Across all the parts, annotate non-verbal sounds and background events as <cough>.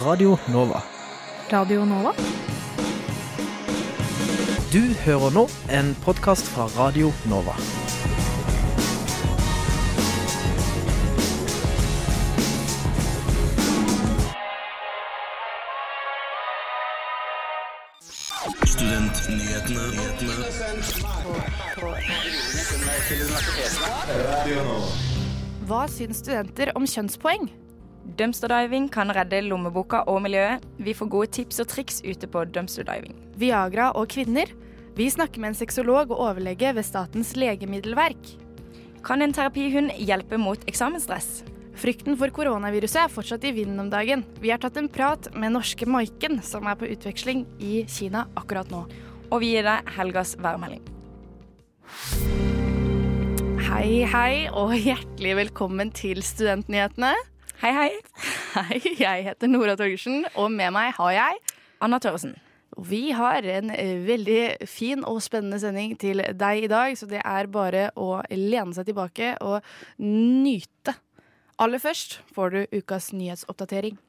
Radio Nova. Radio Nova? Du hører nå en podkast fra Radio Nova. Hva syns studenter om kjønnspoeng? Dumpsterdiving kan redde lommeboka og miljøet. Vi får gode tips og triks ute på dumpsterdiving. Viagra og kvinner? Vi snakker med en sexolog og overlege ved Statens legemiddelverk. Kan en terapihund hjelpe mot eksamensstress? Frykten for koronaviruset er fortsatt i vinden om dagen. Vi har tatt en prat med norske Maiken, som er på utveksling i Kina akkurat nå. Og vi gir deg helgas værmelding. Hei, hei, og hjertelig velkommen til Studentnyhetene. Hei, hei. Hei, jeg heter Nora Torgersen, og med meg har jeg Anna Tørresen. Vi har en eh, veldig fin og spennende sending til deg i dag, så det er bare å lene seg tilbake og nyte. Aller først får du ukas nyhetsoppdatering.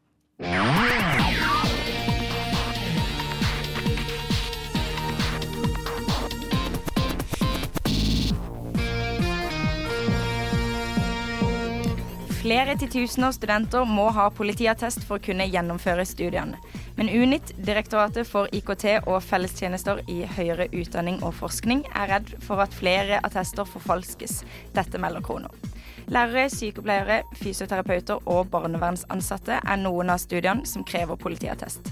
Flere titusener studenter må ha politiattest for å kunne gjennomføre studiene. Men UNIT, Direktoratet for IKT og fellestjenester i høyere utdanning og forskning, er redd for at flere attester forfalskes. Dette melder Krono. Lærere, sykepleiere, fysioterapeuter og barnevernsansatte er noen av studiene som krever politiattest.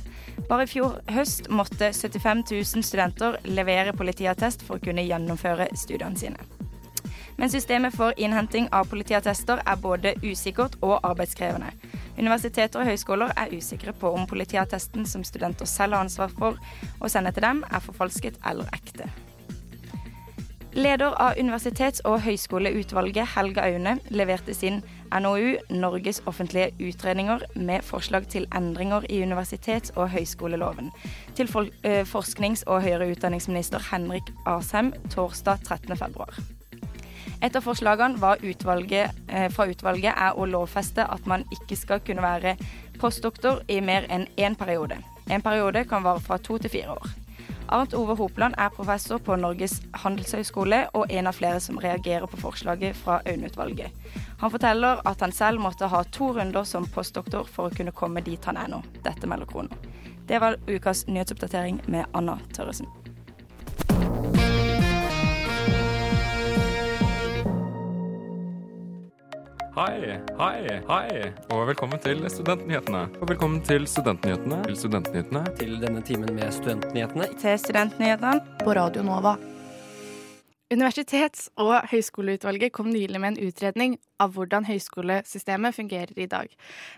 Bare i fjor høst måtte 75 000 studenter levere politiattest for å kunne gjennomføre studiene sine. Men systemet for innhenting av politiattester er både usikkert og arbeidskrevende. Universiteter og høyskoler er usikre på om politiattesten som studenter selv har ansvar for å sende til dem, er forfalsket eller ekte. Leder av universitets- og høyskoleutvalget, Helga Aune, leverte sin NOU 'Norges offentlige utredninger' med forslag til endringer i universitets- og høyskoleloven til eh, forsknings- og høyere utdanningsminister Henrik Asheim torsdag 13. Et av forslagene utvalget, eh, fra utvalget er å lovfeste at man ikke skal kunne være postdoktor i mer enn én periode. En periode kan vare fra to til fire år. Arnt Ove Hopland er professor på Norges handelshøyskole og en av flere som reagerer på forslaget fra Aune-utvalget. Han forteller at han selv måtte ha to runder som postdoktor for å kunne komme dit han er nå. Dette melder Krono. Det var ukas nyhetsoppdatering med Anna Tørresen. Hei, hei, hei, og velkommen til Studentnyhetene. Og velkommen til Studentnyhetene. Til Studentnyhetene. til denne timen med Studentnyhetene. Til studentnyhetene. på Radio Nova. Universitets- og høyskoleutvalget kom nylig med en utredning av hvordan høyskolesystemet fungerer i dag.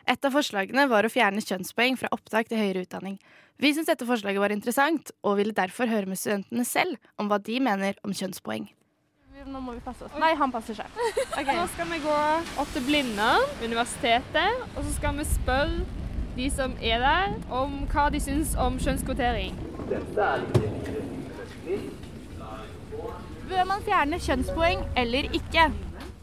Et av forslagene var å fjerne kjønnspoeng fra opptak til høyere utdanning. Vi syns dette forslaget var interessant, og ville derfor høre med studentene selv om hva de mener om kjønnspoeng. Nå må vi passe oss. Nei, han passer seg. Nå skal vi gå opp til Blindern, universitetet, og så skal vi spørre de som er der, om hva de syns om kjønnskvotering. Bør man fjerne kjønnspoeng eller ikke?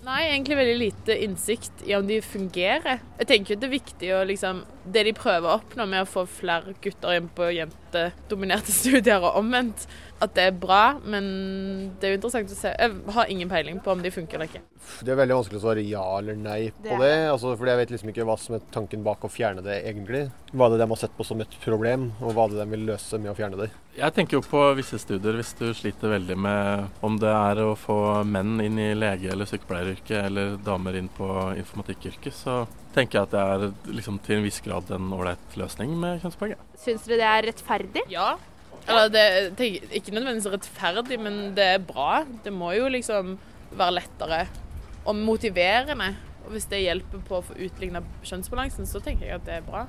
Nei, egentlig veldig lite innsikt i om de fungerer. Jeg tenker jo det er viktig å liksom Det de prøver å oppnå med å få flere gutter inn på jentedominerte <laughs> studier og omvendt, at det er bra, men det er jo interessant å se. Jeg har ingen peiling på om de funker eller ikke. Det er veldig vanskelig å svare ja eller nei på det, det. Altså, fordi jeg vet liksom ikke hva som er tanken bak å fjerne det egentlig. Hva er det de har sett på som et problem, og hva er det de vil løse med å fjerne det? Jeg tenker jo på visse studier hvis du sliter veldig med om det er å få menn inn i lege- eller sykepleieryrket, eller damer inn på informatikkyrket, så tenker jeg at det er liksom til en viss grad en ålreit løsning med kjønnspoeng. Syns dere det er rettferdig? Ja. Eller det tenker, ikke nødvendigvis rettferdig, men det er bra. Det må jo liksom være lettere og motiverende. Og hvis det hjelper på å få utligna kjønnsbalansen, så tenker jeg at det er bra.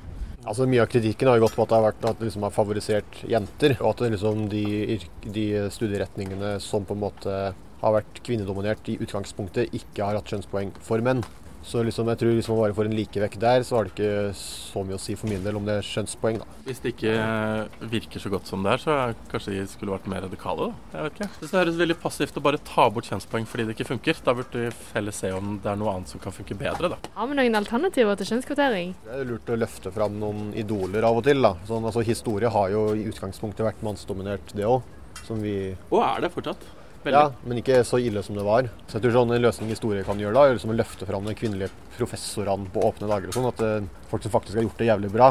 Altså Mye av kritikken har jo gått på at det har, vært, at det liksom har favorisert jenter, og at liksom de, de studieretningene som på en måte har vært kvinnedominert i utgangspunktet, ikke har hatt kjønnspoeng for menn. Så liksom, jeg tror hvis man bare får en likevekt der, så har det ikke så mye å si for min del om det er skjønnspoeng, da. Hvis det ikke virker så godt som det er, så kanskje de skulle vært mer radikale, da. Jeg vet ikke. Det høres veldig passivt å bare ta bort kjønnspoeng fordi det ikke funker. Da burde vi heller se om det er noe annet som kan funke bedre, da. Har vi noen alternativer til kjønnskvotering? Det er lurt å løfte fram noen idoler av og til, da. Sånn, altså, historie har jo i utgangspunktet vært mannsdominert, det òg. Som vi Og er det fortsatt. Veldig. Ja, men ikke så ille som det var. Så jeg tror sånn En løsning historie kan gjøre da, er liksom å løfte fram de kvinnelige professorene på åpne dager og sånn. At eh, folk som faktisk har gjort det jævlig bra,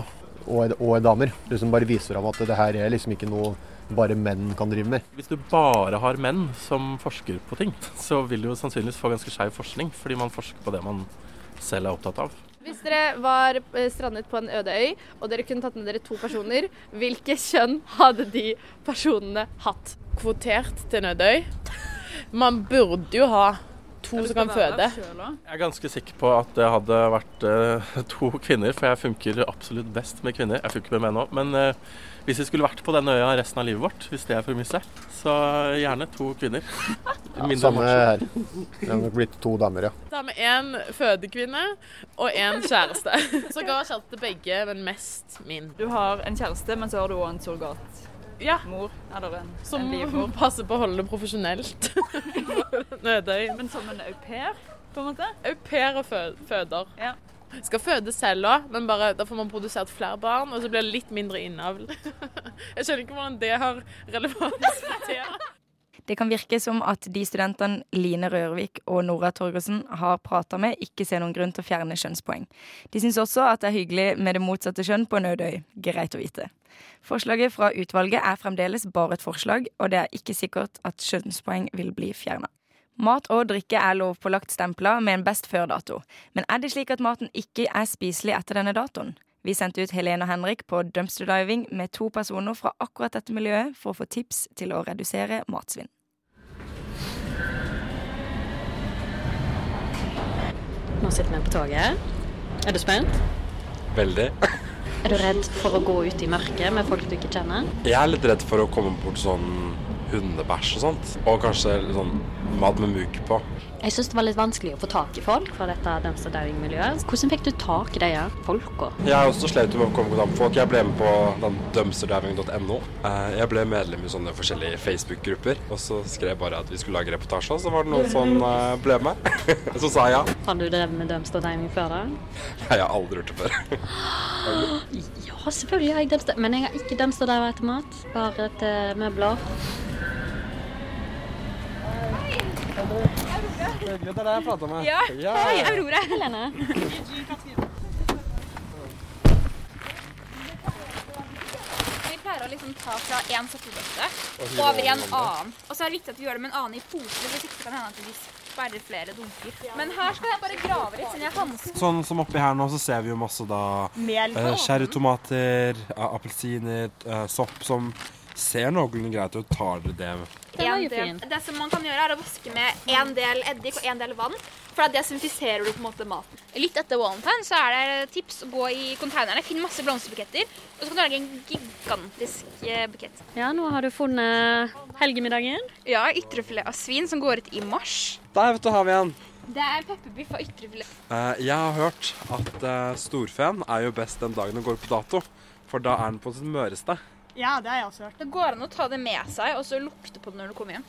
og er, og er damer, liksom bare viser fram at det her er liksom ikke noe bare menn kan drive med. Hvis du bare har menn som forsker på ting, så vil du jo sannsynligvis få ganske skeiv forskning, fordi man forsker på det man selv er opptatt av. Hvis dere var eh, strandet på en øde øy, og dere kunne tatt med dere to personer, hvilke kjønn hadde de personene hatt? Kvotert til en øde øy? Man burde jo ha to som kan føde. Jeg er ganske sikker på at det hadde vært eh, <laughs> to kvinner, for jeg funker absolutt best med kvinner. Jeg funker med menn òg, men eh, hvis vi skulle vært på denne øya resten av livet vårt, hvis det er for mye, så gjerne to kvinner. Ja, Samme her. Det har nok blitt to damer, ja. Da har vi én fødekvinne og én kjæreste. <laughs> Så ga kjæreste begge, men mest min. Du har en kjæreste, men så har du òg en surrogat. Ja. Eller en, Som en livmor. <laughs> passer på å holde det profesjonelt. <laughs> Nødøy. Men som en au pair, på en måte. Au pair og fø føder. Ja. Skal føde selv òg, men bare, da får man produsert flere barn, og så blir det litt mindre innavl. <laughs> Jeg skjønner ikke hvordan det har relevans for temaet. Det kan virke som at de studentene Line Rørvik og Nora Torgersen har prata med, ikke ser noen grunn til å fjerne kjønnspoeng. De syns også at det er hyggelig med det motsatte kjønn på en øde øy. Greit å vite. Forslaget fra utvalget er fremdeles bare et forslag, og det er ikke sikkert at kjønnspoeng vil bli fjerna. Mat og drikke er lovpålagt stempla med en best før-dato. Men er det slik at maten ikke er spiselig etter denne datoen? Vi sendte ut Helene og Henrik på dumpster diving med to personer fra akkurat dette miljøet for å få tips til å redusere matsvinn. Nå sitter vi på toget. Er du spent? Veldig. Er du redd for å gå ut i mørket med folk du ikke kjenner? Jeg er litt redd for å komme bort sånn hundebæsj og sånt. Og kanskje sånn mat med mugg på. Jeg syns det var litt vanskelig å få tak i folk fra dette dumpster diving-miljøet. Hvordan fikk du tak i de her folka? Jeg også slet med å komme i kontakt med folk. Jeg ble med på den dumpsterdiving.no. Eh, Jeg ble medlem i sånne forskjellige Facebook-grupper. Og så skrev jeg bare at vi skulle lage reportasje, og så var det noen som eh, ble med. <laughs> Så sa jeg ja. Har du drevet med dumpster diving før da? Nei, Jeg har aldri gjort det før. <gasps> Ja, selvfølgelig har jeg dumpster Men jeg har ikke dumpster diver etter mat. Bare etter møbler. Hyggelig, det er deg jeg prater med. Ja. Hei, Aurora. Helene. Vi pleier å liksom ta fra én søppelbøtte over i en annen. Og så er det viktig at vi gjør det med en annen i pose, hvis ikke kan det hende at vi sperrer flere dunker. Men her skal jeg bare grave litt, siden jeg har hansker. Sånn som oppi her nå, så ser vi jo masse da Mel. Cherrytomater, eh, appelsiner, uh, sopp som ser noenlunde greit ut. Tar dere det? Del, det som man kan gjøre, er å vaske med en del eddik og en del vann. For da desinfiserer du på en måte maten. Litt etter Valentine så er det tips å gå i konteinerne. Finn masse blomsterbuketter. Og så kan du lage en gigantisk eh, bukett. Ja, nå har du funnet helgemiddagen. Ja, ytrefilet av svin som går ut i mars. Der, vet du, har vi en. Det er pepperbiff av ytrefilet. Uh, jeg har hørt at uh, storfen er jo best den dagen den går på dato. For da er den på sitt møreste. Ja, det har jeg også hørt. Det går an å ta det med seg og så lukte på det når du kommer hjem.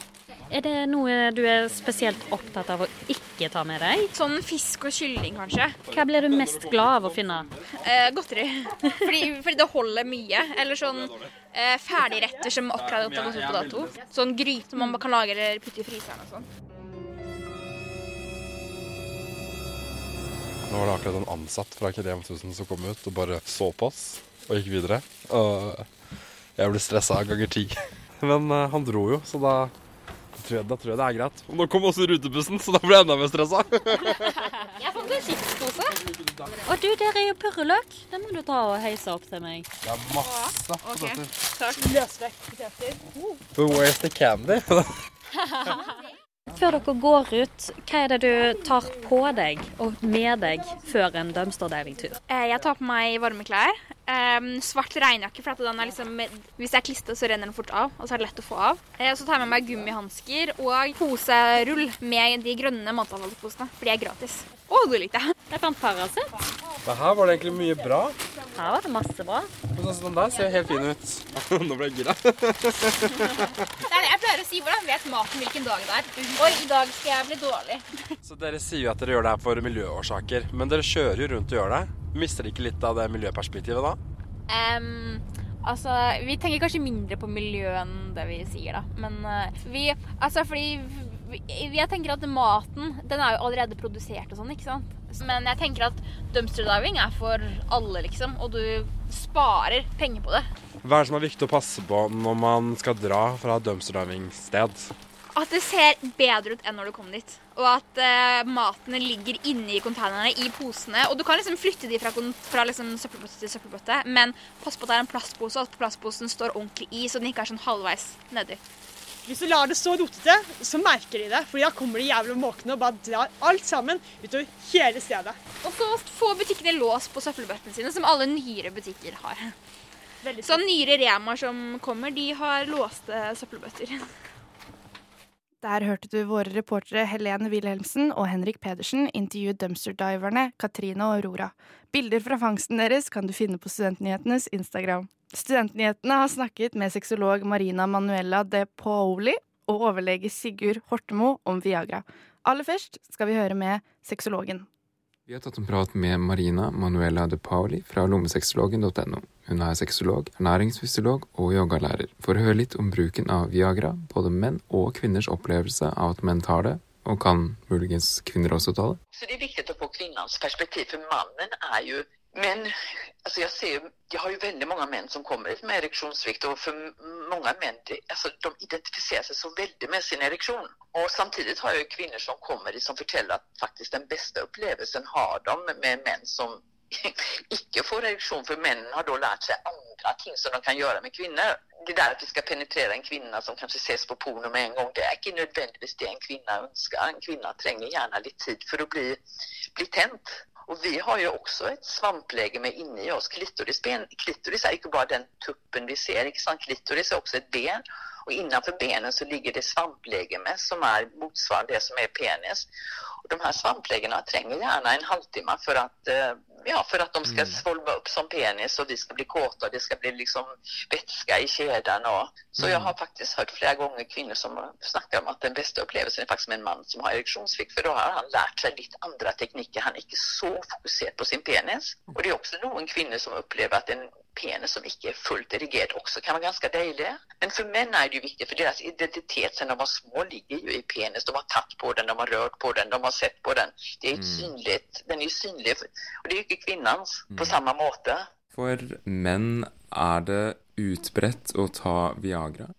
Er det noe du er spesielt opptatt av å ikke ta med deg? Sånn fisk og kylling, kanskje. Hva blir du mest glad av å finne? Eh, godteri. Fordi, fordi det holder mye. Eller sånn eh, ferdigretter som akkurat har gått ut på dato. Sånn gryte man kan lage eller putte i fryseren og sånn. Nå var det akkurat en ansatt fra Krem 1000 som kom ut og bare så på oss og gikk videre. Og jeg ble stressa ganger ti. <laughs> Men uh, han dro jo, så da tror jeg, da tror jeg det er greit. Og nå kom også rutebussen, så da ble jeg enda mer stressa. <laughs> Jeg fant en chipspose. Og du, der er jo purreløk. Den må du ta og heise opp til meg. Det er masse poteter. Takk. Løsvekt poteter. But where's the candy? Før dere går ut, hva er det du tar på deg og med deg før en dumpster-diving-tur? Eh, Jeg tar på meg varme klær. Em, svart regnjakke, for at den er liksom, hvis det er klistret, så renner den fort av. Og så er det lett å få av. Eh, så tar jeg med meg gummihansker og poserull med de grønne matavfallsposene, for de er gratis. Å, det likte jeg. Jeg fant Paracet. Men her var det egentlig mye bra. Her var det masse bra. Sånn som den der ser helt fin ut. <laughs> Nå ble jeg gira. Det er det jeg pleier å si. Hvordan vet maten hvilken dag det er? Oi, i dag skal jeg bli dårlig. Så dere sier jo at dere gjør det her for miljøårsaker, men dere kjører jo rundt og gjør det. Mister de ikke litt av det miljøperspektivet da? Um, altså, vi tenker kanskje mindre på miljø enn det vi sier, da. Men uh, vi Altså, fordi vi, jeg tenker at maten, den er jo allerede produsert og sånn, ikke sant? Men jeg tenker at dumpster diving er for alle, liksom. Og du sparer penger på det. Hva er det som er viktig å passe på når man skal dra fra dumpsterdiving-sted? At det ser bedre ut enn når du kom dit. Og at uh, maten ligger inni konteinerne, i posene. Og du kan liksom flytte de fra, fra liksom søppelbøtte til søppelbøtte, men pass på at det er en plastpose, og at plastposen står ordentlig i, så den ikke er sånn halvveis nedi. Hvis du lar det stå rotete, så merker de det. for da kommer de jævla måkene og bare drar alt sammen utover hele stedet. Og så får butikkene lås på søppelbøttene sine, som alle nyere butikker har. Så nyere Rema som kommer, de har låste søppelbøtter. Der hørte du våre reportere Helene Wilhelmsen og Henrik Pedersen intervjue dumpster-diverne Katrine og Aurora. Bilder fra fangsten deres kan du finne på Studentnyhetenes Instagram. Studentnyhetene har snakket med sexolog Marina Manuela de Paoli og overlege Sigurd Hortemo om Viagra. Aller først skal vi høre med sexologen. Vi har tatt en prat med Marina Manuela de Paoli fra lommesexologen.no. Hun er sexolog, ernæringsfysiolog og yogalærer, for å høre litt om bruken av Viagra, både menn og kvinners opplevelse av at menn tar det, og kan muligens kvinner også ta det? Så det er viktig å få kvinnens perspektiv, for mannen er jo men altså jeg, ser jo, jag har jo veldig mange menn som kommer med ereksjonssvikt. Og for mange menn de, altså, de identifiserer seg så veldig med sin ereksjon. Og samtidig har jeg jo kvinner som kommer som forteller at faktisk den beste opplevelsen har de med menn som <laughs> icke får reduksjon, for mennene har da lært seg andre ting som de kan gjøre med kvinner. Det der at vi skal penetrere en kvinne som kanskje ses på porno med en gang, det er ikke nødvendigvis det en kvinne ønsker. En kvinne trenger gjerne litt tid for å bli, bli tent. Og vi har jo også et svamplegeme inne i oss. Klitoris, ben, klitoris er ikke bare den tuppen vi ser, ikke sant? klitoris er også et ben. Og innenfor benen så ligger det svamplegeme, som er motsvarende det som er penis. Og de her svamplegene trenger gjerne en halvtimme for at eh, ja, för att de ska svolva upp som penis och vi ska bli kåta det ska bli liksom vätska i kedjan. Och, så jag har faktiskt hört flera gånger kvinnor som snackar om att den bästa upplevelsen är faktiskt med en man som har erektionssvikt för då har han lärt sig lite andra tekniker. Han är inte så fokuserad på sin penis. Och det är också noen kvinner som opplever at en penis som ikke er fullt erigert, også kan være ganske dejlig. Men for menn er det jo viktig, for deres identitet sen de var små ligger jo i penis. De har tatt på den, de har rørt på den, de har sett på den. Det er ju synligt, den er synlig Og det är ju kvinnens på samme måte. For menn er det utbredt å ta Viagra.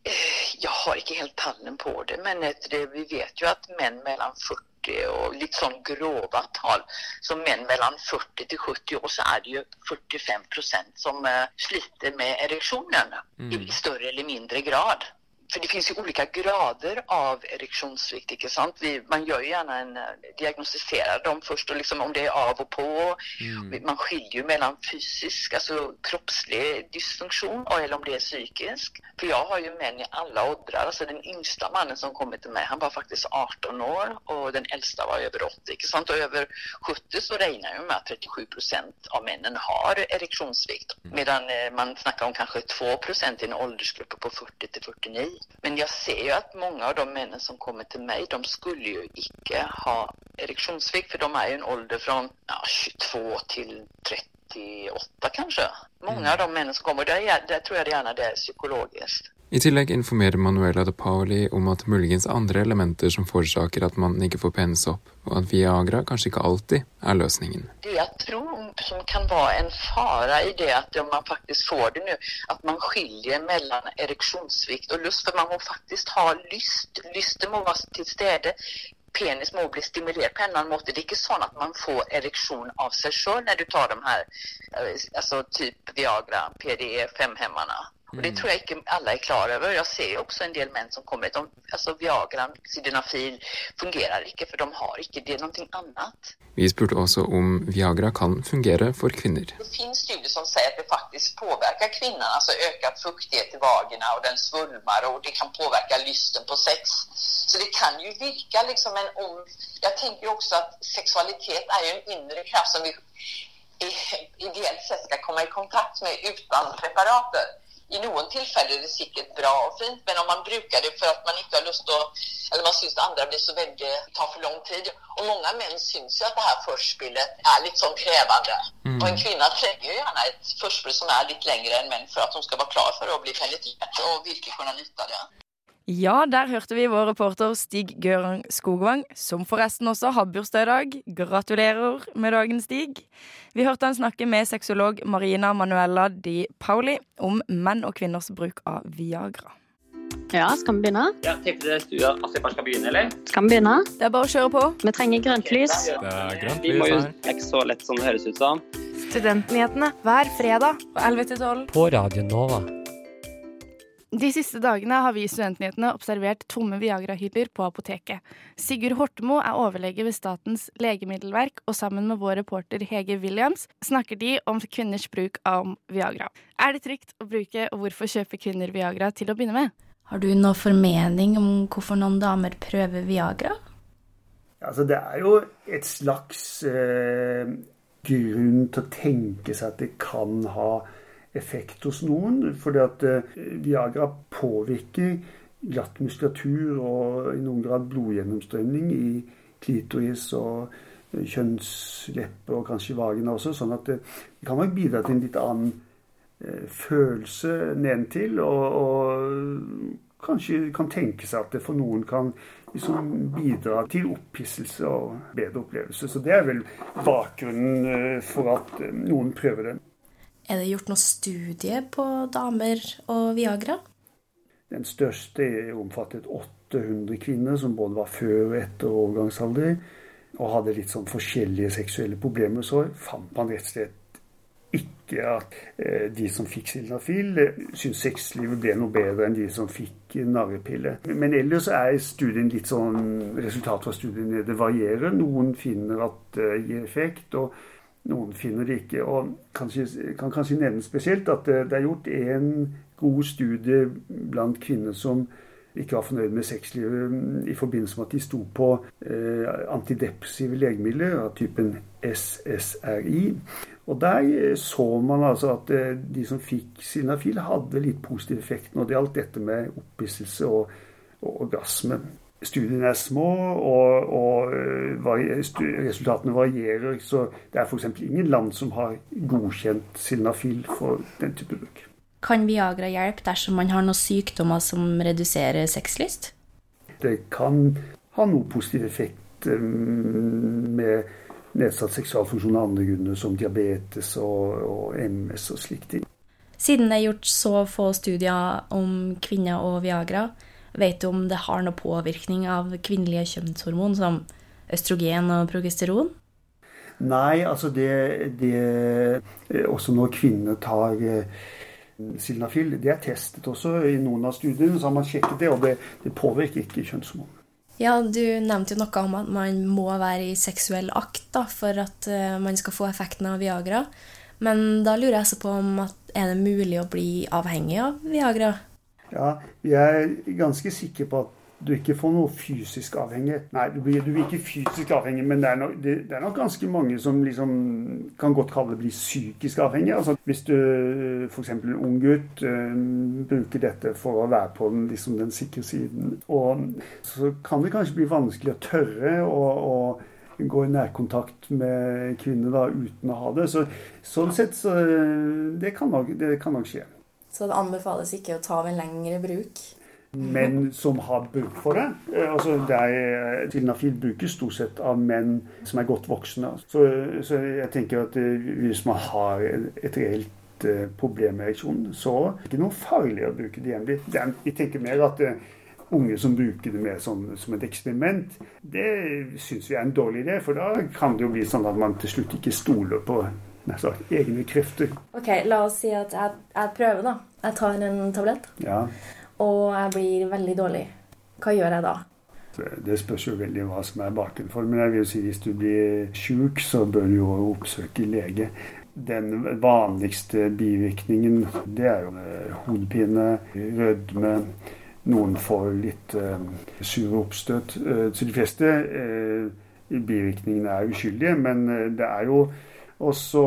Jeg har ikke helt tallen på det, men det, vi vet jo at menn mellom 40 og litt sånn grova tal, som menn mellom 40 til 70 år så er det jo 45 procent som eh, sliter med ereksjonen. Mm. i større eller mindre grad. För det finns ju olika grader av erektionssvikt, inte sant? Vi, man gör ju gärna en, eh, diagnostiserar dem först och liksom om det är av och på. Man skiljer ju mellan fysisk, alltså kroppslig dysfunktion och eller om det är psykisk. För jag har ju män i alla åldrar, alltså den yngsta mannen som kommer till mig, han var faktiskt 18 år och den äldsta var över 80, inte sant? Och över 70 så räknar jo med att 37 procent av männen har erektionssvikt. Medan eh, man snackar om kanske 2 procent i en åldersgrupp på 40 till 49. Men jag ser ju att många av de männen som kommer till mig, de skulle ju ikke ha erektionssvikt för de är i en ålder från ja, 22 till 38 kanske. Många av de männen som kommer, där, är- där tror jag gärna det är psykologiskt. I tillegg informerer Manuela de Pauli om at muligens andre elementer som forårsaker at man ikke får penis opp, og at Viagra kanskje ikke alltid er løsningen. Det jeg tror som kan være en fare i det at om man faktisk får det nå, at man skiljer mellom ereksjonssvikt og lust, for man må faktisk ha lyst. Lysten må være til stede. Penis må bli stimulert på en annen måte. Det er ikke sånn at man får ereksjon av seg sjøl når du tar de her altså alltså typ Viagra, PDE, 5-hämmarna. Och det tror jag inte alla är klar över. Jag ser ju också en del män som kommer, de, alltså Viagra, Sildenafil fungerar inte för de har inte, det är någonting annat. Vi spurte også om Viagra kan fungere for kvinner. Det finns studier som säger att det faktiskt påverkar kvinnan, alltså ökad fuktighet i vagina och den svulmar och det kan påverka lysten på sex. Så det kan ju virka liksom men om... Jag tänker ju också att sexualitet är ju en inre kraft som vi i- ideellt sett ska komma i kontakt med utan preparater. I noen tilfeller er det sikkert bra og fint, men om man bruker det for at man ikke har lyst til å eller man syns det andre blir så veldig tar for lang tid. Og mange menn syns jo at det her forspillet er litt sånn krevende. Mm. Og en kvinne trenger jo gjerne et forspill som er litt lengre enn menn, for at hun skal være klar for å bli penetrert og virkelig kunne nytta det. Ja, der hørte vi vår reporter Stig Gørang Skogvang, som forresten også har bursdag i dag. Gratulerer med dagen, Stig. Vi hørte han snakke med sexolog Marina Manuela Di Pauli om menn og kvinners bruk av Viagra. Ja, skal vi begynne? Ja, Tenkte dere stua at jeg bare skal begynne, eller? Skal vi begynne? Det er bare å kjøre på. Vi trenger grønt lys. Det er Vi må jo, det er ikke så lett som det høres ut som. Studentnyhetene hver fredag på 11 til 12. På Radio Nova. De siste dagene har vi i Studentnyhetene observert tomme Viagra-hyller på apoteket. Sigurd Hortemo er overlege ved Statens legemiddelverk, og sammen med vår reporter Hege Williams snakker de om kvinners bruk av Viagra. Er det trygt å bruke, og hvorfor kjøper kvinner Viagra til å begynne med? Har du noen formening om hvorfor noen damer prøver Viagra? Altså, det er jo et slags eh, grunn til å tenke seg at det kan ha effekt hos noen. Fordi at eh, Viagra påvirker glatt muskulatur og i noen grad blodgjennomstrømning i klitoris og eh, kjønnslepper og kanskje vagina også. Sånn at det, det kan nok bidra til en litt annen eh, følelse nedentil. Og, og kanskje kan tenke seg at det for noen kan liksom bidra til opphisselse og bedre opplevelse. Så det er vel bakgrunnen eh, for at eh, noen prøver det. Er det gjort noe studie på damer og Viagra? Den største omfattet 800 kvinner som både var før og etter overgangsalder og hadde litt sånn forskjellige seksuelle problemer. Så fant man rett og slett ikke at eh, de som fikk sildenafil, eh, syntes sexlivet ble noe bedre enn de som fikk narrepille. Men ellers er studien litt sånn Resultatet fra studiene det varierer. Noen finner at det gir effekt. og noen finner det ikke. Og kanskje, kan kanskje nevne spesielt at det, er gjort en god studie blant kvinner som ikke var fornøyd med sexlivet mm, i forbindelse med at de sto på eh, antidepressive legemidler av typen SSRI. Og der eh, så man altså at eh, de som fikk Sinafil, hadde litt positiv effekt når det gjaldt dette med opphisselse og, og orgasme. Studiene er små, og, og resultatene varierer. Så det er f.eks. ingen land som har godkjent sildenafil for den type bruk. Kan Viagra hjelpe dersom man har noen sykdommer som reduserer sexlyst? Det kan ha noe positiv effekt eh, med nedsatt seksualfunksjon av andre grunner, som diabetes og, og MS og slike ting. Siden det er gjort så få studier om kvinner og Viagra, vet du om det har noe påvirkning av kvinnelige kjønnshormon som østrogen og progesteron? Nei, altså det, det eh, Også når kvinner tar eh, Sildenafil, det er testet også i noen av studiene, så har man sjekket det, og det, det påvirker ikke kjønnshormon. Ja, du nevnte jo noe om at man må være i seksuell akt da, for at eh, man skal få effekten av Viagra. Men da lurer jeg så på om at er det mulig å bli avhengig av Viagra? Ja, vi er ganske sikre på at du ikke får noe fysisk avhengighet. Nei, du blir, du blir ikke fysisk avhengig, men det er, nok, det, det er nok ganske mange som liksom kan godt kalle det bli psykisk avhengig. Altså, hvis du f.eks. en ung gutt øh, bruker dette for å være på den, liksom den sikre siden, og så kan det kanskje bli vanskelig å tørre å, gå i nærkontakt med kvinner da, uten å ha det. Så, sånn sett så det kan, nok, det kan nok skje. Så det anbefales ikke å ta av en lengre bruk? menn som har bruk for det. Eh, Altså, det Sildenafil brukes stort sett av menn som er godt voksne. Så, så jeg tenker at eh, hvis man har et reelt eh, problem med ereksjon, så er det ikke noe farlig å bruke det jevnlig. Vi tenker mer at eh, unge som bruker det mer som, som et eksperiment, det syns vi er en dårlig idé. For da kan det jo bli sånn at man til slutt ikke stoler på altså, egne krefter. Ok, La oss si at jeg, jeg prøver, da. Jeg tar en tablett, Ja, og jeg blir veldig dårlig. Hva gjør jeg da? Det spørs jo veldig hva som er bakenfor. for. Men jeg vil si hvis du blir sjuk, så bør du jo oppsøke lege. Den vanligste bivirkningen det er jo eh, hodepine, rødme. Noen får litt eh, sure oppstøt. Eh, så de fleste eh, bivirkningene er uskyldige, men eh, det er jo også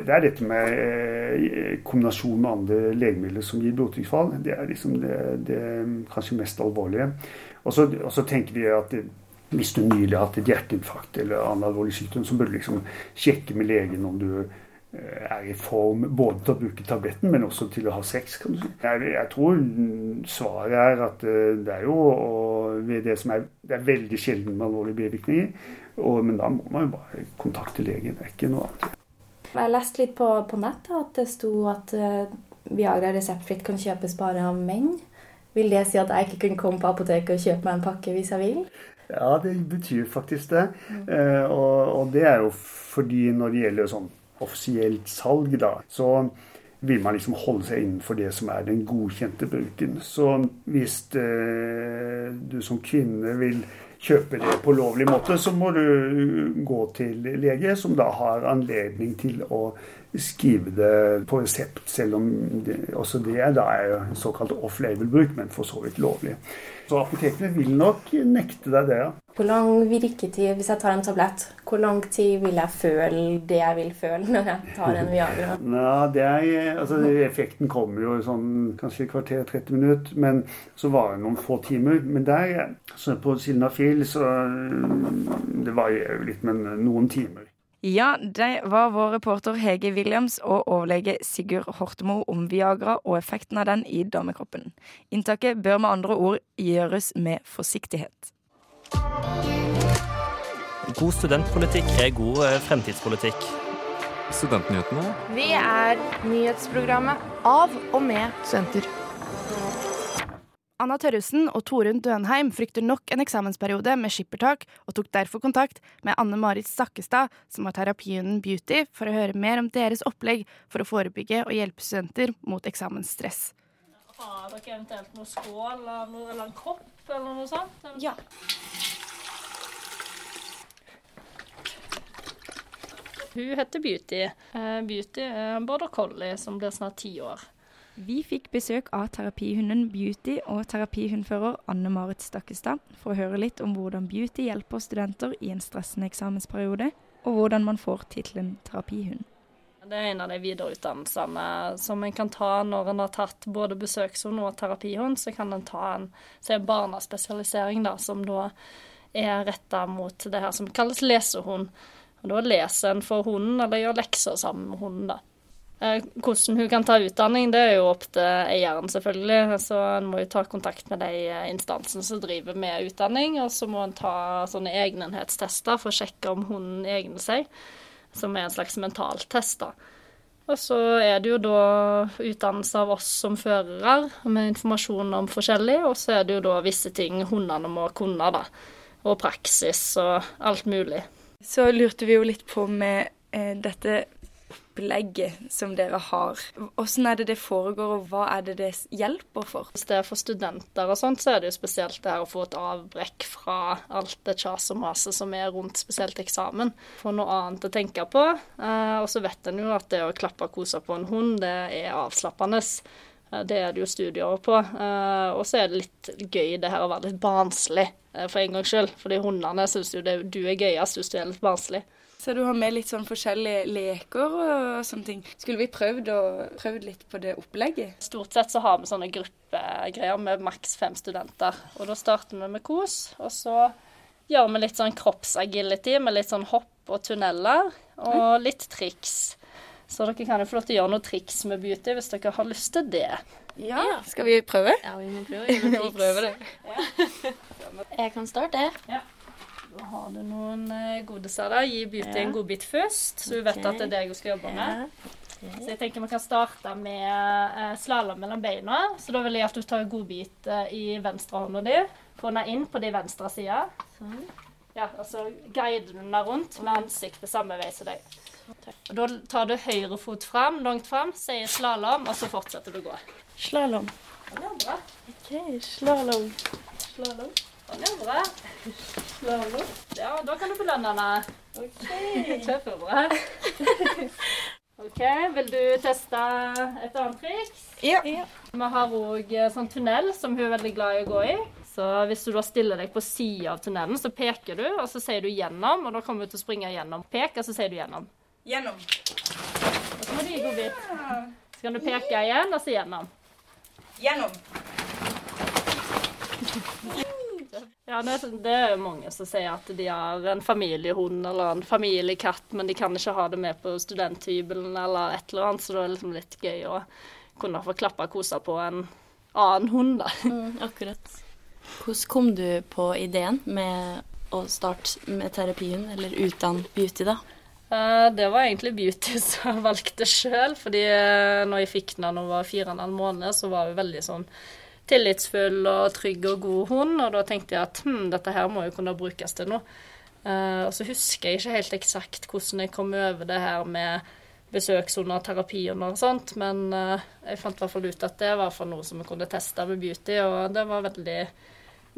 Det er dette med eh, kombinasjon med andre legemidler som gir blodtrykksfall. Det er liksom det, det kanskje mest alvorlige. Og så, og så tenker vi at hvis du nylig har hatt et hjerteinfarkt eller annen alvorlig sykdom, så bør du liksom sjekke med legen om du eh, er i form både til å bruke tabletten, men også til å ha sex. kan du si. Jeg, jeg tror svaret er at eh, det er jo og det som er, det er veldig sjelden med alvorlige bivirkninger. Og, men da må man jo bare kontakte legen. Det er ikke noe annet. Jeg leste litt på, på nettet at det sto at eh, Viagra reseptfritt kan kjøpes bare av menn. Vil det si at jeg ikke kunne komme på apoteket og kjøpe meg en pakke hvis jeg vil? Ja, det betyr faktisk det. Eh, og, og det er jo fordi når det gjelder sånn offisielt salg, da, så vil man liksom holde seg innenfor det som er den godkjente bruken. Så hvis eh, du som kvinne vil kjøpe det på lovlig måte, så må du gå til lege, som da har anledning til å skrive det på resept, selv om det, også det da er såkalt off-label-bruk, men for så vidt lovlig. Så apotekene vil nok nekte deg det, ja. Hvor lang virketid, hvis jeg tar en tablett, hvor lang tid vil jeg føle det jeg vil føle <laughs> når jeg tar en Viagra? Ja, det er, altså, Effekten kommer jo i sånn kanskje kvarter 30 minutter, men så varer det noen få timer. Men der, så på Sildenafil, så det varierer jo litt, men noen timer. Ja, det var vår reporter Hege Williams og overlege Sigurd Hortemo om Viagra og effekten av den i damekroppen. Inntaket bør med andre ord gjøres med forsiktighet. God studentpolitikk er god eh, fremtidspolitikk. Studentnyhetene Vi er nyhetsprogrammet av og med studenter. Anna Tørresen og Torunn Dønheim frykter nok en eksamensperiode med skippertak, og tok derfor kontakt med Anne Marit Sakkestad, som har terapihunden Beauty, for å høre mer om deres opplegg for å forebygge og hjelpe studenter mot eksamensstress. Har dere eventuelt noe skål eller, noe, eller en kopp eller noe sånt? Ja. Hun heter Beauty. Eh, Beauty er en border collie som blir snart ti år. Vi fikk besøk av terapihunden Beauty og terapihundfører Anne Marit Stakkestad for å høre litt om hvordan Beauty hjelper studenter i en stressende eksamensperiode, og hvordan man får tittelen terapihund. Det er en av de videreutdannelsene som en kan ta når en har tatt både besøkshund og terapihund. Så kan en ta en, en barnespesialisering, da, som da er retta mot det her som kalles lesehund. Og Da leser en for hunden, eller gjør lekser sammen med hunden. da. Eh, Hvordan hun kan ta utdanning, det er jo opp til eieren, selvfølgelig. Så en må jo ta kontakt med de eh, instansene som driver med utdanning. Og så må en ta sånne egnenhetstester for å sjekke om hunden egner seg, som er en slags mentaltest. da. Og så er det jo da utdannelse av oss som førere, med informasjon om forskjellig. Og så er det jo da visse ting hundene må kunne, da. Og praksis og alt mulig. Så lurte vi jo litt på med eh, dette opplegget som dere har. Hvordan er det det foregår, og hva er det det hjelper for? Hvis det er for studenter og sånt, så er det jo spesielt det her å få et avbrekk fra alt det kjas og maset som er rundt spesielt eksamen. Få noe annet å tenke på. Eh, og så vet en jo at det å klappe og kose på en hund, det er avslappende. Eh, Det er det jo studier på. Eh, og så er det litt gøy det her å være litt barnslig for en gangs skyld. Fordi hundene syns jo det, du er gøyest hvis du er litt barnslig. Så du har med litt sånn forskjellige leker og sånne ting. Skulle vi prøvd, prøvd litt på det opplegget? Stort sett så har vi sånne gruppegreier med maks fem studenter. Og da starter vi med kos, og så gjør vi litt sånn kroppsagility med litt sånn hopp og tunneler, og litt triks. Så dere kan jo få lov til å gjøre noe triks med beauty hvis dere har lyst til det. Ja, skal vi prøve? Ja, vi må prøve. <laughs> Vi må prøve det. <laughs> Jeg kan starte. Ja. Da har du noen godeser, godiser der. Gi beauty Ja. en godbit først, så hun vet Ok. at det er det hun skal jobbe med. Så jeg tenker vi kan starte med eh, slalåm mellom beina. Så da vil jeg at du tar en godbit eh, i venstre hånda di. Få den inn på de venstre sida. Ja, og så guider du den rundt med ansiktet samme vei som deg. Og Da tar du høyre fot fram, langt fram, sier slalåm, og så fortsetter du å gå. Slalåm. bra. OK, slalåm. Slalåm. Bra. Slalåm. Ja, da kan du belønne henne. OK. <laughs> Kjempebra. <laughs> OK, vil du teste et annet triks? Ja. Vi har òg sånn tunnel som hun er veldig glad i å gå i. Så hvis du da stiller deg på sida av tunnelen, så peker du, og så sier du 'gjennom', og da kommer du til å springe gjennom. Pek, og så sier du 'gjennom'. Gjennom. Og så må du gi vidt. Så kan du peke igjen, og så gjennom. Gjennom. Ja, det, det er jo mange som sier at de har en familiehund eller en familiekatt, men de kan ikke ha det med på studenthybelen eller et eller annet, så det er liksom litt gøy å kunne få klappa og kose på en annen hund, da. <laughs> Mm, akkurat. Hvordan kom du på ideen med å starte med terapihund, eller uten Beauty, da? Eh, Det var egentlig Beauty <laughs> som jeg valgte sjøl, fordi eh, når jeg fikk den da hun var fire og en halv måned, så var hun veldig sånn tillitsfull og trygg og god hund, og da tenkte jeg at hm, dette her må jo kunne brukes til noe. Uh, og så husker jeg ikke helt eksakt hvordan jeg kom over det her med besøkshunder, terapihunder og sånt, men uh, jeg fant i hvert fall ut at det var for noe som vi kunne teste med Beauty, og det var veldig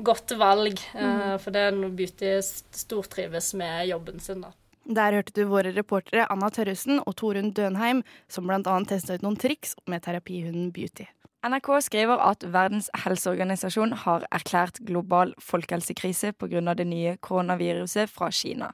godt valg, Uh, for det er noe Beauty stortrives med jobben sin, da. Der hørte du våre reportere Anna Tørresen og Torunn Dønheim, som annet testa ut noen triks med terapihunden Beauty. NRK skriver at Verdens helseorganisasjon har erklært global folkehelsekrise pga. det nye koronaviruset fra Kina.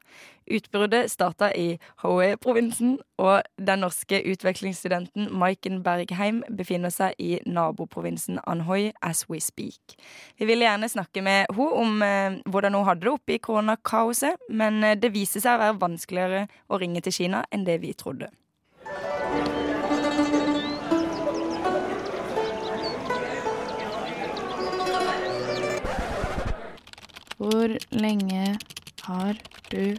Utbruddet starta i Hoei-provinsen, og den norske utvekslingsstudenten Maiken Bergheim befinner seg i naboprovinsen Anhoi as we speak. Vi ville gjerne snakke med henne om eh, hvordan hun hadde det oppe i koronakaoset, men eh, det viser seg å være vanskeligere å ringe til Kina enn det vi trodde. Hvor lenge har du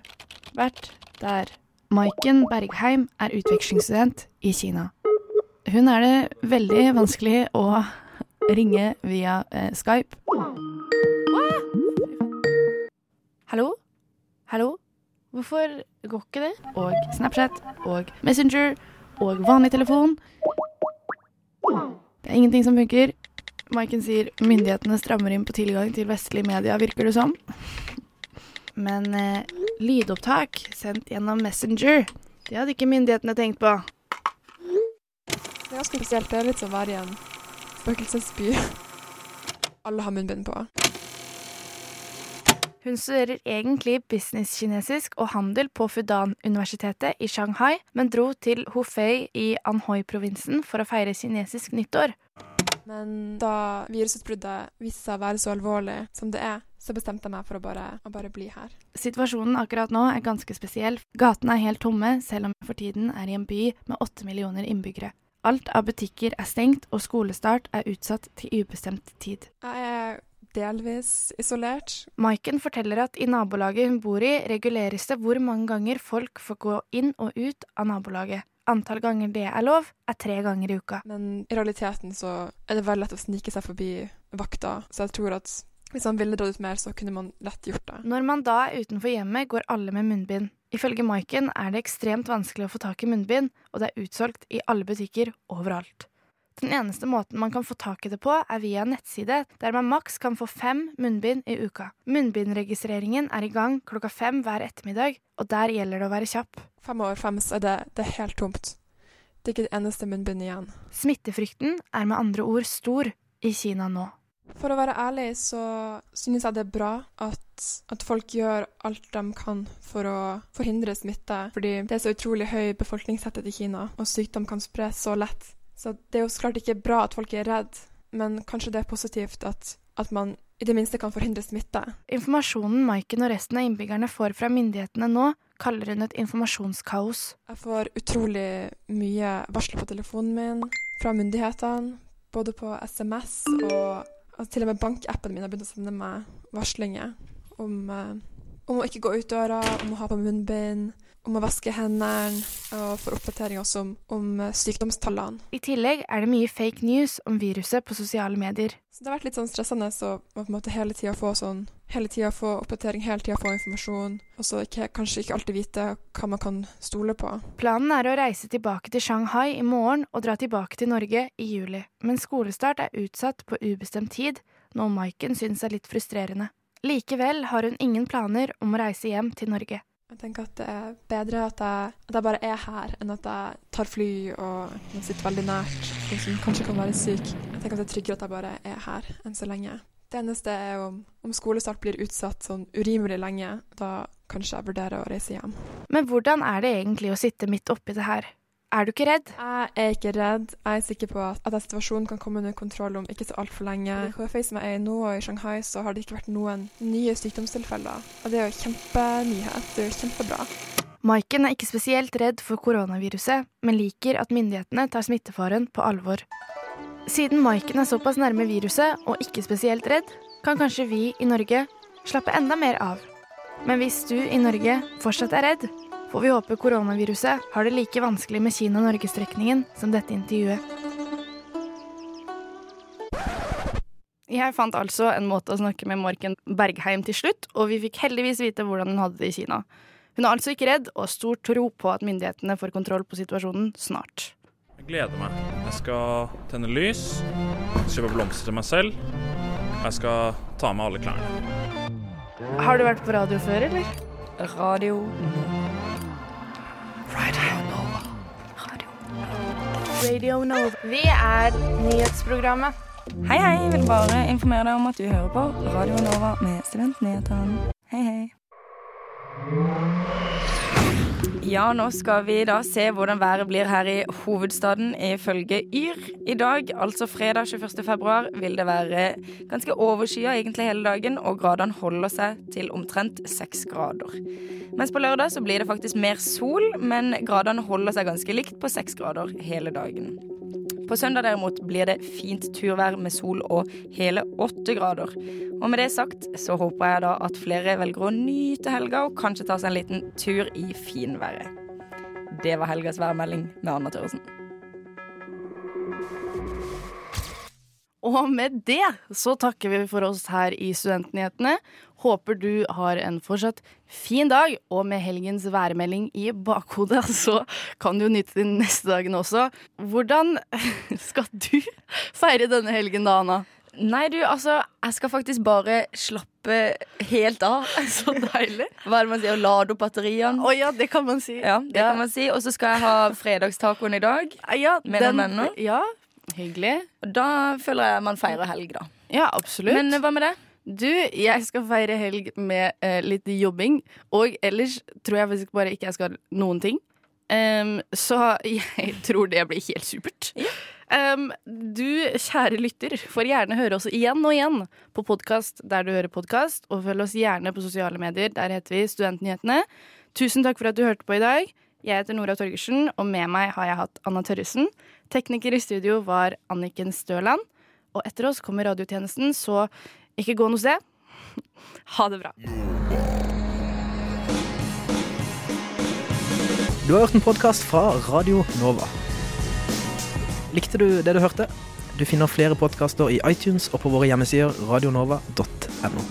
vært der? Maiken Bergheim er utvekslingsstudent i Kina. Hun er det veldig vanskelig å ringe via eh, Skype. Hallo? Hallo? Hvorfor går ikke det? Og Snapchat og Messenger og vanlig telefon. Det er ingenting som funker. Maiken sier myndighetene strammer inn på tilgang til vestlige media, virker det som. Men eh, lydopptak sendt gjennom Messenger, det hadde ikke myndighetene tenkt på. Det er ganske spesielt. Det er litt som å være i en spøkelsesby. Alle har munnbind på. Hun studerer egentlig business-kinesisk og handel på Fudan-universitetet i Shanghai, men dro til Hufei i Anhui-provinsen for å feire kinesisk nyttår. Men da virusutbruddet viste seg å være så alvorlig som det er, så bestemte jeg meg for å bare, å bare bli her. Situasjonen akkurat nå er ganske spesiell. Gatene er helt tomme, selv om jeg for tiden er i en by med åtte millioner innbyggere. Alt av butikker er stengt, og skolestart er utsatt til ubestemt tid. Jeg er delvis isolert. Maiken forteller at i nabolaget hun bor i, reguleres det hvor mange ganger folk får gå inn og ut av nabolaget. Antall ganger det er lov, er tre ganger i uka. Men i realiteten så er det veldig lett å snike seg forbi vakta, så jeg tror at hvis man ville dratt ut mer, så kunne man lett gjort det. Når man da er utenfor hjemmet, går alle med munnbind. Ifølge Maiken er det ekstremt vanskelig å få tak i munnbind, og det er utsolgt i alle butikker overalt. Den eneste måten man kan få tak i det på, er via nettside, der man maks kan få fem munnbind i uka. Munnbindregistreringen er i gang klokka fem hver ettermiddag, og der gjelder det å være kjapp. Fem over fem så er det, det er helt tomt. Det er ikke det eneste munnbindet igjen. Smittefrykten er med andre ord stor i Kina nå. For å være ærlig så synes jeg det er bra at, at folk gjør alt de kan for å forhindre smitte, fordi det er så utrolig høy befolkningstetthet i Kina, og sykdom kan spres så lett. Så det er jo så klart ikke bra at folk er redd, men kanskje det er positivt at, at man i det minste kan forhindre smitte. Informasjonen Maiken og resten av innbyggerne får fra myndighetene nå, kaller hun et informasjonskaos. Jeg får utrolig mye varsler på telefonen min fra myndighetene, både på SMS og altså til og med bankappen min har begynt å sende meg varslinger om, eh, om å ikke gå ut døra, om å ha på munnbind, om å vaske hendene, og får oppdatering også om, om eh, sykdomstallene. I tillegg er det mye fake news om viruset på sosiale medier. Så det har vært litt sånn stressende å på en måte hele tida få sånn Hele tida få oppdatering, hele tida få informasjon, og så kanskje ikke alltid vite hva man kan stole på. Planen er å reise tilbake til Shanghai i morgen og dra tilbake til Norge i juli, men skolestart er utsatt på ubestemt tid, noe Maiken syns er litt frustrerende. Likevel har hun ingen planer om å reise hjem til Norge. Jeg tenker at det er bedre at jeg, at jeg bare er her, enn at jeg tar fly og sitter veldig nært noen som kanskje kan være syk. Jeg tenker at det er tryggere at jeg bare er her enn så lenge. Det eneste er om, om skolestart blir utsatt sånn urimelig lenge. Da kanskje jeg vurderer å reise hjem. Men hvordan er det egentlig å sitte midt oppi det her? Er du ikke redd? Jeg er ikke redd. Jeg er sikker på at, at situasjonen kan komme under kontroll om ikke så altfor lenge. I KFA som jeg er i nå, og i Shanghai, så har det ikke vært noen nye sykdomstilfeller. Og det er jo kjempenyhet. Det er jo kjempebra. Maiken er ikke spesielt redd for koronaviruset, men liker at myndighetene tar smittefaren på alvor. Siden Maiken er såpass nærme viruset og ikke spesielt redd, kan kanskje vi i Norge slappe enda mer av. Men hvis du i Norge fortsatt er redd, får vi håpe koronaviruset har det like vanskelig med Kina-Norge-strekningen som dette intervjuet. Jeg fant altså en måte å snakke med Morken Bergheim til slutt, og vi fikk heldigvis vite hvordan hun hadde det i Kina. Hun er altså ikke redd, og har stor tro på at myndighetene får kontroll på situasjonen snart. Jeg gleder meg. Jeg skal tenne lys, kjøpe blomster til meg selv. Og jeg skal ta med alle klærne. Har du vært på radio før, eller? Radio Radio Nova. Radio Nova. Radio Nova. Vi er nyhetsprogrammet. Hei, hei. Jeg vil bare informere deg om at du hører på Radio Nova med Studentnyhetene. Ja, nå skal vi da se hvordan været blir her i hovedstaden ifølge Yr. I dag, altså fredag 21. februar, vil det være ganske overskya egentlig hele dagen, og gradene holder seg til omtrent seks grader. Mens på lørdag så blir det faktisk mer sol, men gradene holder seg ganske likt på seks grader hele dagen. På søndag derimot blir det fint turvær med sol og hele åtte grader. Og med det sagt så håper jeg da at flere velger å nyte helga og kanskje ta seg en liten tur i finværet. Det var helgas værmelding med Anna Tørresen. Og med det så takker vi for oss her i Studentnyhetene. Håper du har en fortsatt fin dag, og med helgens værmelding i bakhodet, <laughs> så kan du nyte den neste dagen også. Hvordan <laughs> skal du feire denne helgen da, Anna? Nei, du, altså, jeg skal faktisk bare slappe helt av. <laughs> Så deilig. Hva er det man sier? Lade opp batteriene? Å ja, det kan man si. Ja, det Ja. kan man si. Og så skal jeg ha fredagstacoen i dag. Ja, med den- noen venner. Ja, hyggelig. Og da føler jeg man feirer helg, da. Ja, absolutt. Men eh, hva med det? Du, jeg skal feire helg med eh, litt jobbing, og ellers tror jeg faktisk bare ikke jeg skal noen ting. Um, så jeg <laughs> tror det blir helt supert. Um, du, kjære lytter, får gjerne høre oss igjen og igjen på podkast der du hører podkast, og følg oss gjerne på sosiale medier. Der heter vi Studentnyhetene. Tusen takk for at du hørte på i dag. Jeg heter Nora Torgersen, og med meg har jeg hatt Anna Tørresen. Tekniker i studio var Anniken Støland. Og etter oss kommer radiotjenesten, så ikke gå noe sted. Ha det bra. Du har hørt en podkast fra Radio Nova. Likte du det du hørte? Du finner flere podkaster i iTunes og på våre hjemmesider radionova.no.